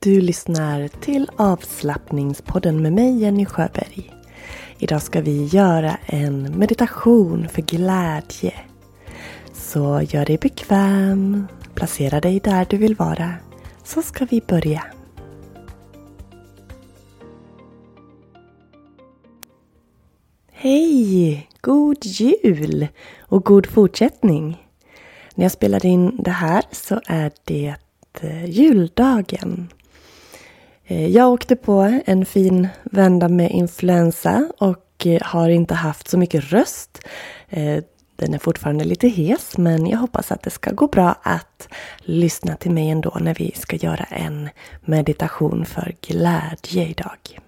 Du lyssnar till avslappningspodden med mig Jenny Sjöberg. Idag ska vi göra en meditation för glädje. Så gör dig bekväm, placera dig där du vill vara, så ska vi börja. Hej! God jul och god fortsättning! När jag spelar in det här så är det eh, juldagen. Eh, jag åkte på en fin vända med influensa och eh, har inte haft så mycket röst. Eh, den är fortfarande lite hes men jag hoppas att det ska gå bra att lyssna till mig ändå när vi ska göra en meditation för glädje idag.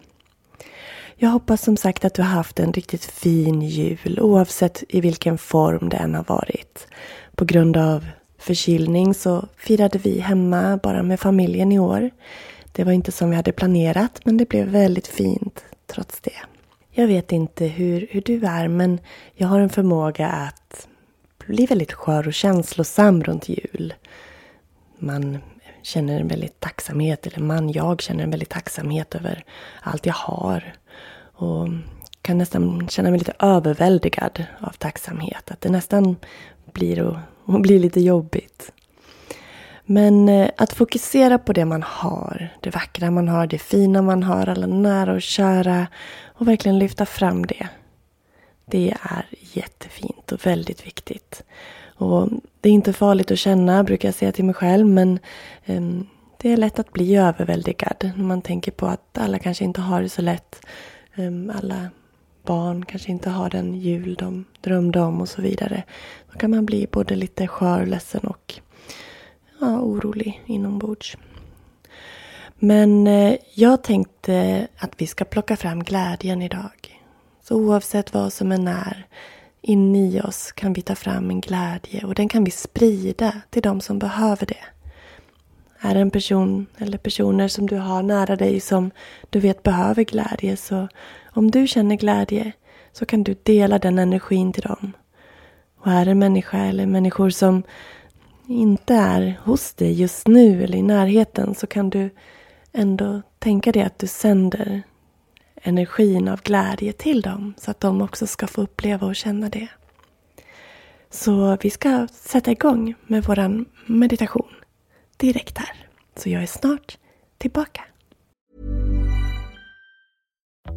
Jag hoppas som sagt att du har haft en riktigt fin jul oavsett i vilken form det än har varit. På grund av förkylning så firade vi hemma bara med familjen i år. Det var inte som vi hade planerat men det blev väldigt fint trots det. Jag vet inte hur, hur du är men jag har en förmåga att bli väldigt skör och känslosam runt jul. Man känner en väldigt tacksamhet, eller man, jag känner en väldigt tacksamhet över allt jag har. Och kan nästan känna mig lite överväldigad av tacksamhet. Att det nästan blir och, och blir lite jobbigt. Men eh, att fokusera på det man har, det vackra man har, det fina man har, alla nära och kära och verkligen lyfta fram det. Det är jättefint och väldigt viktigt. Och det är inte farligt att känna, brukar jag säga till mig själv, men um, det är lätt att bli överväldigad när man tänker på att alla kanske inte har det så lätt. Um, alla barn kanske inte har den jul de drömde om och så vidare. Då kan man bli både lite skör, ledsen och ja, orolig inombords. Men eh, jag tänkte att vi ska plocka fram glädjen idag. Så oavsett vad som än är, in i oss kan vi ta fram en glädje och den kan vi sprida till de som behöver det. Är det en person eller personer som du har nära dig som du vet behöver glädje så om du känner glädje så kan du dela den energin till dem. Och är det en människa eller människor som inte är hos dig just nu eller i närheten så kan du ändå tänka dig att du sänder energin av glädje till dem så att de också ska få uppleva och känna det. Så vi ska sätta igång med vår meditation direkt här. Så jag är snart tillbaka.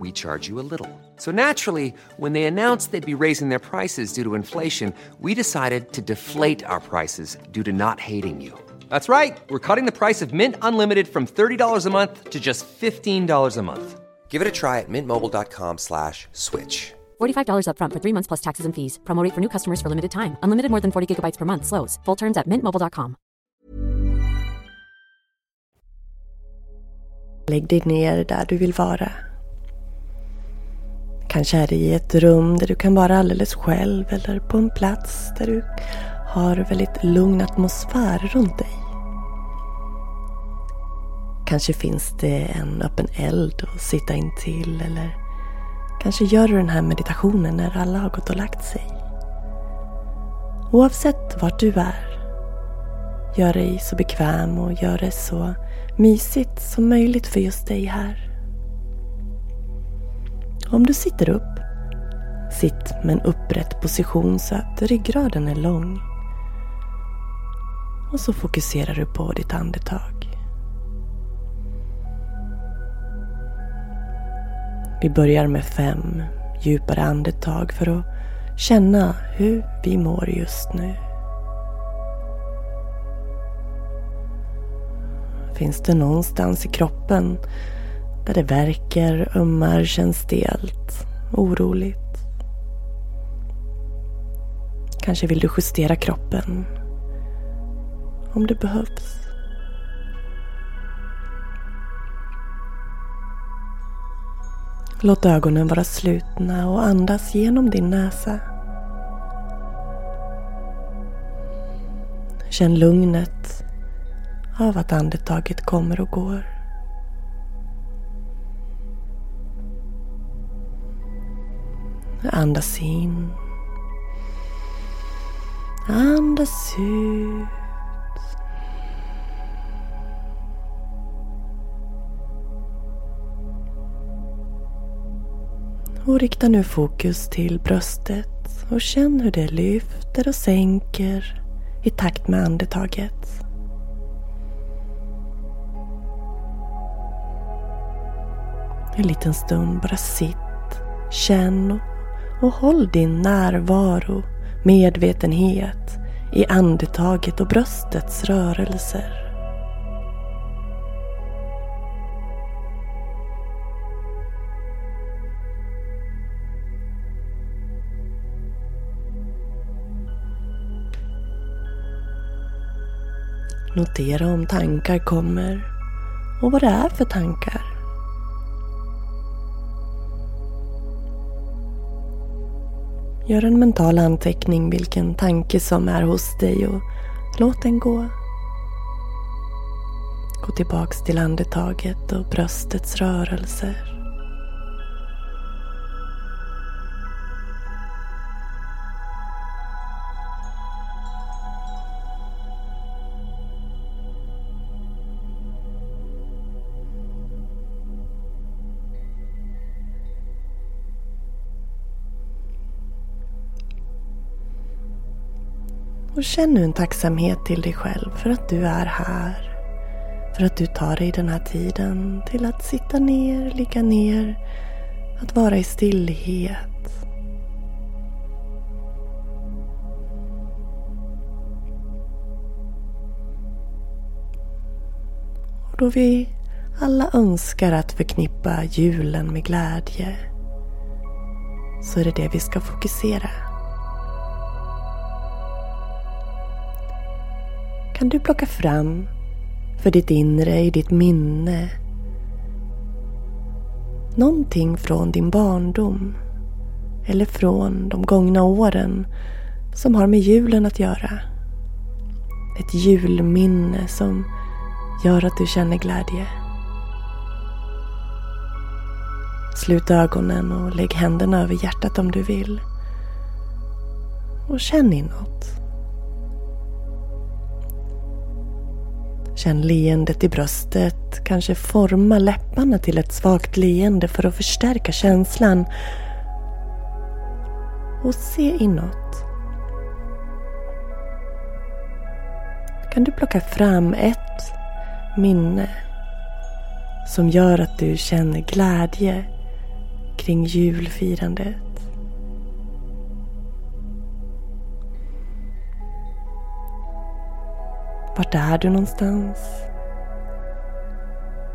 we charge you a little. So naturally, when they announced they'd be raising their prices due to inflation, we decided to deflate our prices due to not hating you. That's right. We're cutting the price of Mint Unlimited from $30 a month to just $15 a month. Give it a try at mintmobile.com slash switch. $45 upfront for three months plus taxes and fees. Promo rate for new customers for limited time. Unlimited more than 40 gigabytes per month. Slows. Full terms at mintmobile.com. Lägg dig ner där du vill vara. Kanske är det i ett rum där du kan vara alldeles själv eller på en plats där du har väldigt lugn atmosfär runt dig. Kanske finns det en öppen eld att sitta intill eller kanske gör du den här meditationen när alla har gått och lagt sig. Oavsett vart du är, gör dig så bekväm och gör det så mysigt som möjligt för just dig här. Om du sitter upp, sitt med en upprätt position så att ryggraden är lång. Och så fokuserar du på ditt andetag. Vi börjar med fem djupare andetag för att känna hur vi mår just nu. Finns det någonstans i kroppen där det verkar, ömmar, känns stelt, oroligt? Kanske vill du justera kroppen om det behövs. Låt ögonen vara slutna och andas genom din näsa. Känn lugnet av att andetaget kommer och går. Andas in. Andas ut. Och rikta nu fokus till bröstet och känn hur det lyfter och sänker i takt med andetaget. En liten stund bara sitt, känn och håll din närvaro, medvetenhet i andetaget och bröstets rörelser. Notera om tankar kommer och vad det är för tankar. Gör en mental anteckning vilken tanke som är hos dig och låt den gå. Gå tillbaks till andetaget och bröstets rörelser. Och känn nu en tacksamhet till dig själv för att du är här. För att du tar dig den här tiden till att sitta ner, ligga ner, att vara i stillhet. Och då vi alla önskar att förknippa julen med glädje så är det det vi ska fokusera. Kan du plocka fram för ditt inre, i ditt minne. Någonting från din barndom eller från de gångna åren som har med julen att göra. Ett julminne som gör att du känner glädje. Slut ögonen och lägg händerna över hjärtat om du vill. Och känn inåt. Känn leendet i bröstet, kanske forma läpparna till ett svagt leende för att förstärka känslan. Och se inåt. Kan du plocka fram ett minne som gör att du känner glädje kring julfirandet? Vart är du någonstans?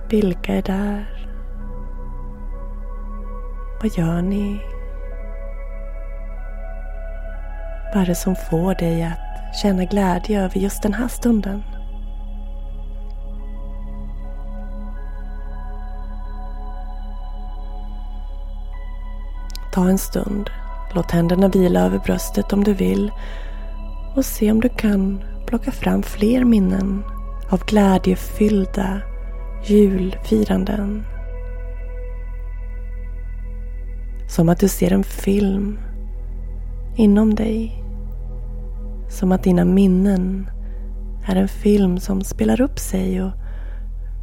Vilka är där? Vad gör ni? Vad är det som får dig att känna glädje över just den här stunden? Ta en stund. Låt händerna vila över bröstet om du vill och se om du kan plocka fram fler minnen av glädjefyllda julfiranden. Som att du ser en film inom dig. Som att dina minnen är en film som spelar upp sig och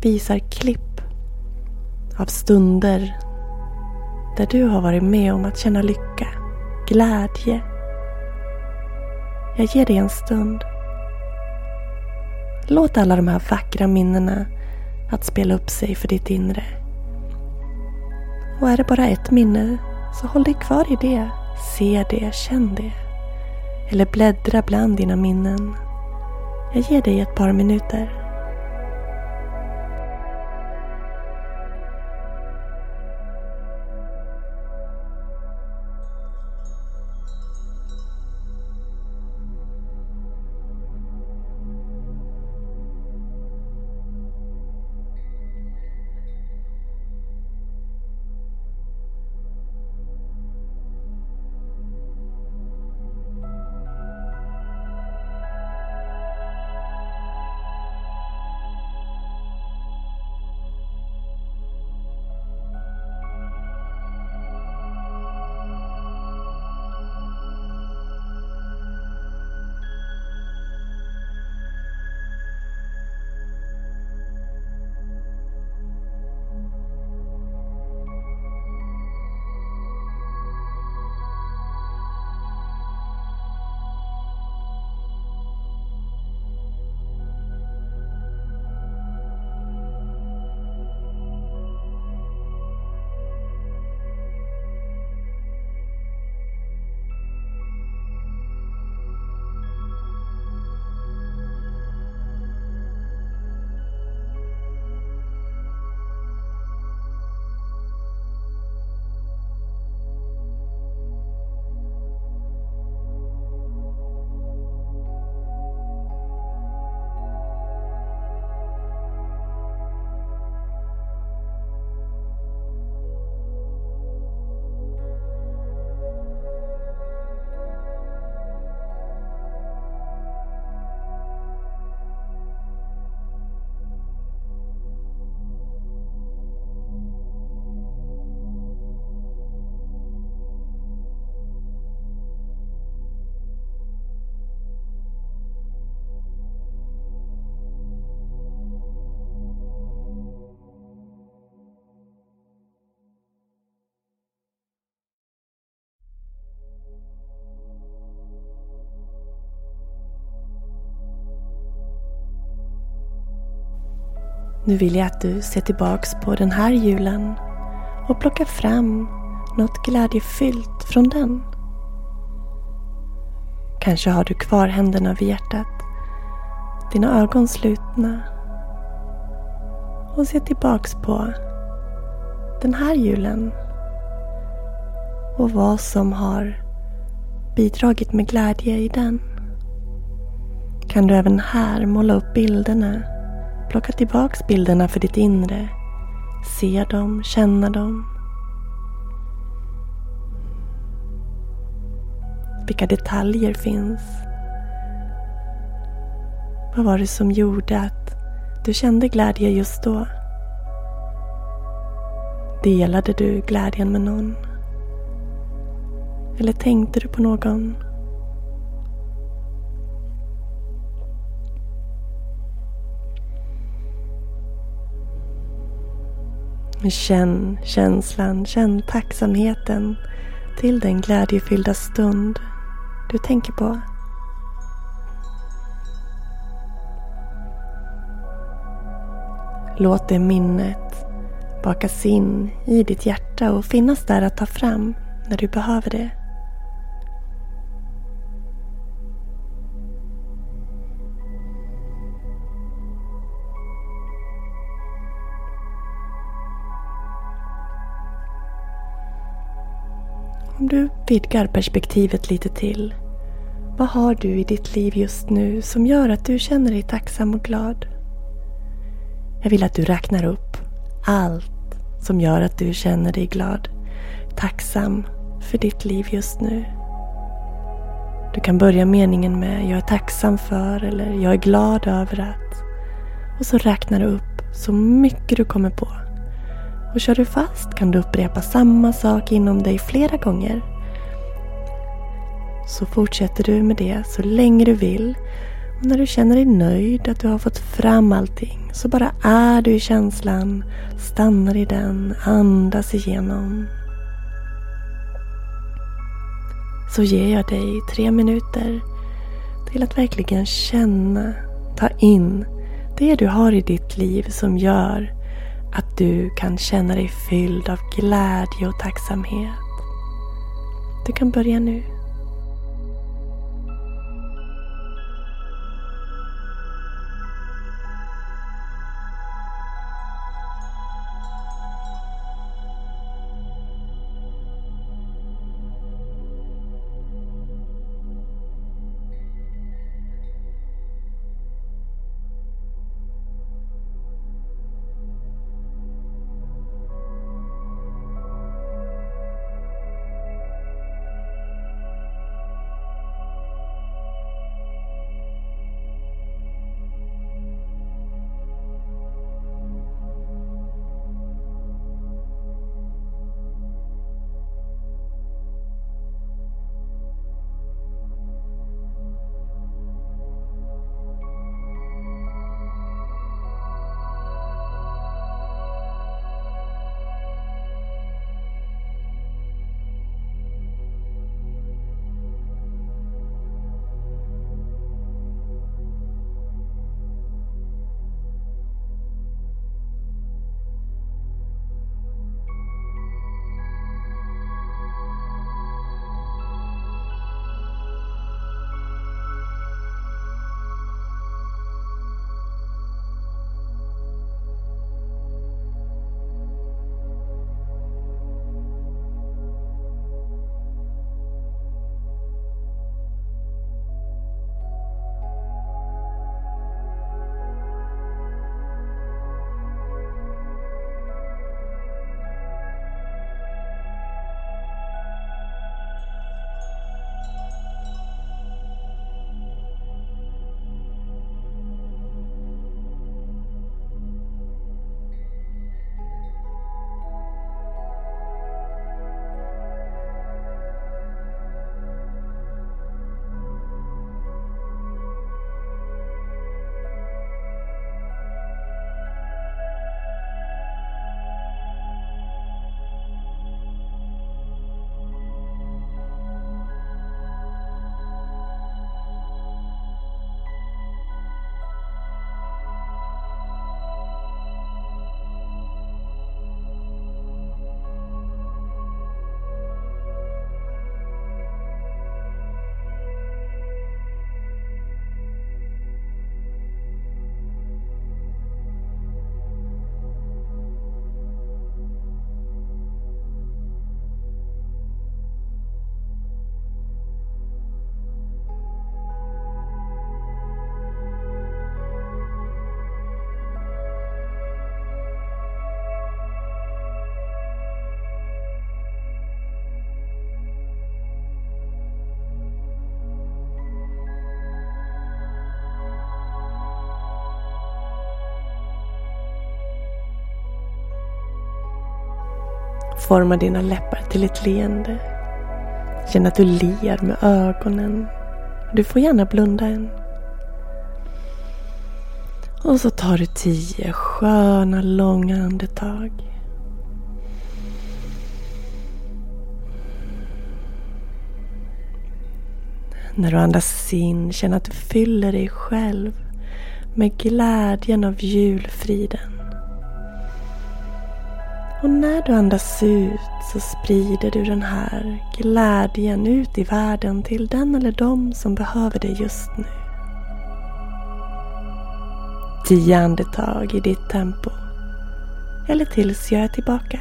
visar klipp av stunder där du har varit med om att känna lycka, glädje. Jag ger dig en stund. Låt alla de här vackra minnena att spela upp sig för ditt inre. Och är det bara ett minne, så håll dig kvar i det. Se det, känn det. Eller bläddra bland dina minnen. Jag ger dig ett par minuter. Nu vill jag att du ser tillbaks på den här julen och plockar fram något glädjefyllt från den. Kanske har du kvar händerna vid hjärtat, dina ögon slutna och se tillbaks på den här julen och vad som har bidragit med glädje i den. Kan du även här måla upp bilderna Plocka tillbaks bilderna för ditt inre. Se dem, känna dem. Vilka detaljer finns? Vad var det som gjorde att du kände glädje just då? Delade du glädjen med någon? Eller tänkte du på någon? Känn känslan, känn tacksamheten till den glädjefyllda stund du tänker på. Låt det minnet bakas in i ditt hjärta och finnas där att ta fram när du behöver det. Du vidgar perspektivet lite till Vad har du i ditt liv just nu som gör att du känner dig tacksam och glad? Jag vill att du räknar upp allt som gör att du känner dig glad, tacksam för ditt liv just nu. Du kan börja meningen med Jag är tacksam för eller Jag är glad över att. Och så räknar du upp så mycket du kommer på. Och kör du fast kan du upprepa samma sak inom dig flera gånger. Så fortsätter du med det så länge du vill. Och när du känner dig nöjd att du har fått fram allting så bara är du i känslan, stannar i den, andas igenom. Så ger jag dig tre minuter till att verkligen känna, ta in det du har i ditt liv som gör att du kan känna dig fylld av glädje och tacksamhet. Du kan börja nu. Forma dina läppar till ett leende. Känn att du ler med ögonen. Du får gärna blunda en. Och så tar du tio sköna långa andetag. När du andas in, känn att du fyller dig själv med glädjen av julfriden. Och när du andas ut så sprider du den här glädjen ut i världen till den eller dem som behöver det just nu. Tio andetag i ditt tempo. Eller tills jag är tillbaka.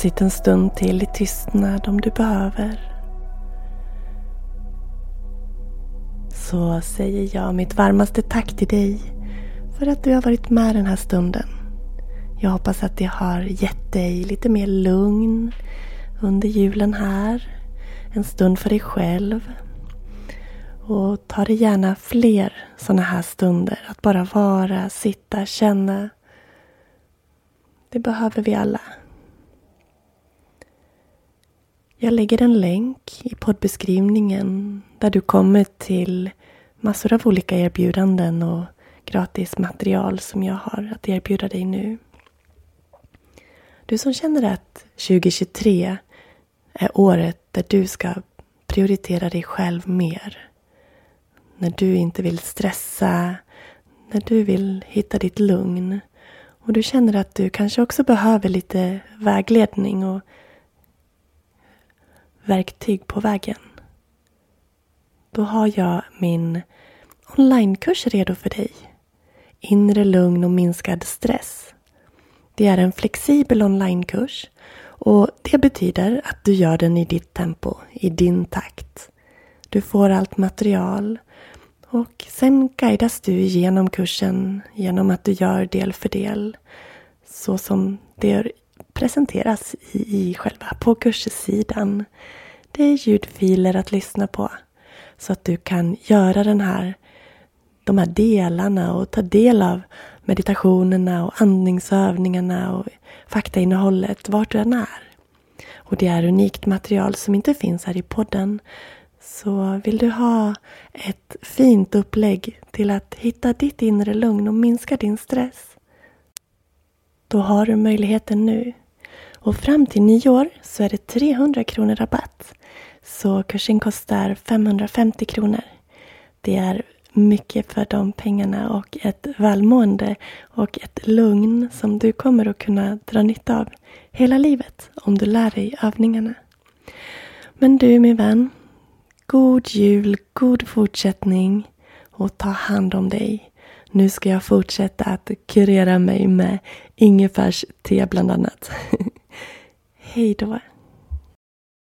Sitt en stund till i tystnad om du behöver. Så säger jag mitt varmaste tack till dig för att du har varit med den här stunden. Jag hoppas att det har gett dig lite mer lugn under julen här. En stund för dig själv. Och ta dig gärna fler sådana här stunder. Att bara vara, sitta, känna. Det behöver vi alla. Jag lägger en länk i poddbeskrivningen där du kommer till massor av olika erbjudanden och gratis material som jag har att erbjuda dig nu. Du som känner att 2023 är året där du ska prioritera dig själv mer. När du inte vill stressa, när du vill hitta ditt lugn och du känner att du kanske också behöver lite vägledning och verktyg på vägen. Då har jag min onlinekurs redo för dig. Inre lugn och minskad stress. Det är en flexibel onlinekurs och det betyder att du gör den i ditt tempo, i din takt. Du får allt material och sen guidas du igenom kursen genom att du gör del för del så som det presenteras i, i själva på kurssidan. Det är ljudfiler att lyssna på så att du kan göra den här, de här delarna och ta del av meditationerna och andningsövningarna och faktainnehållet vart du än är. Och det är unikt material som inte finns här i podden. Så vill du ha ett fint upplägg till att hitta ditt inre lugn och minska din stress då har du möjligheten nu. Och fram till nyår så är det 300 kronor rabatt. Så kursen kostar 550 kronor. Det är mycket för de pengarna och ett välmående och ett lugn som du kommer att kunna dra nytta av hela livet om du lär dig övningarna. Men du min vän, god jul, god fortsättning och ta hand om dig. Nu ska jag fortsätta att kurera mig med ingefärste bland annat. Hej då!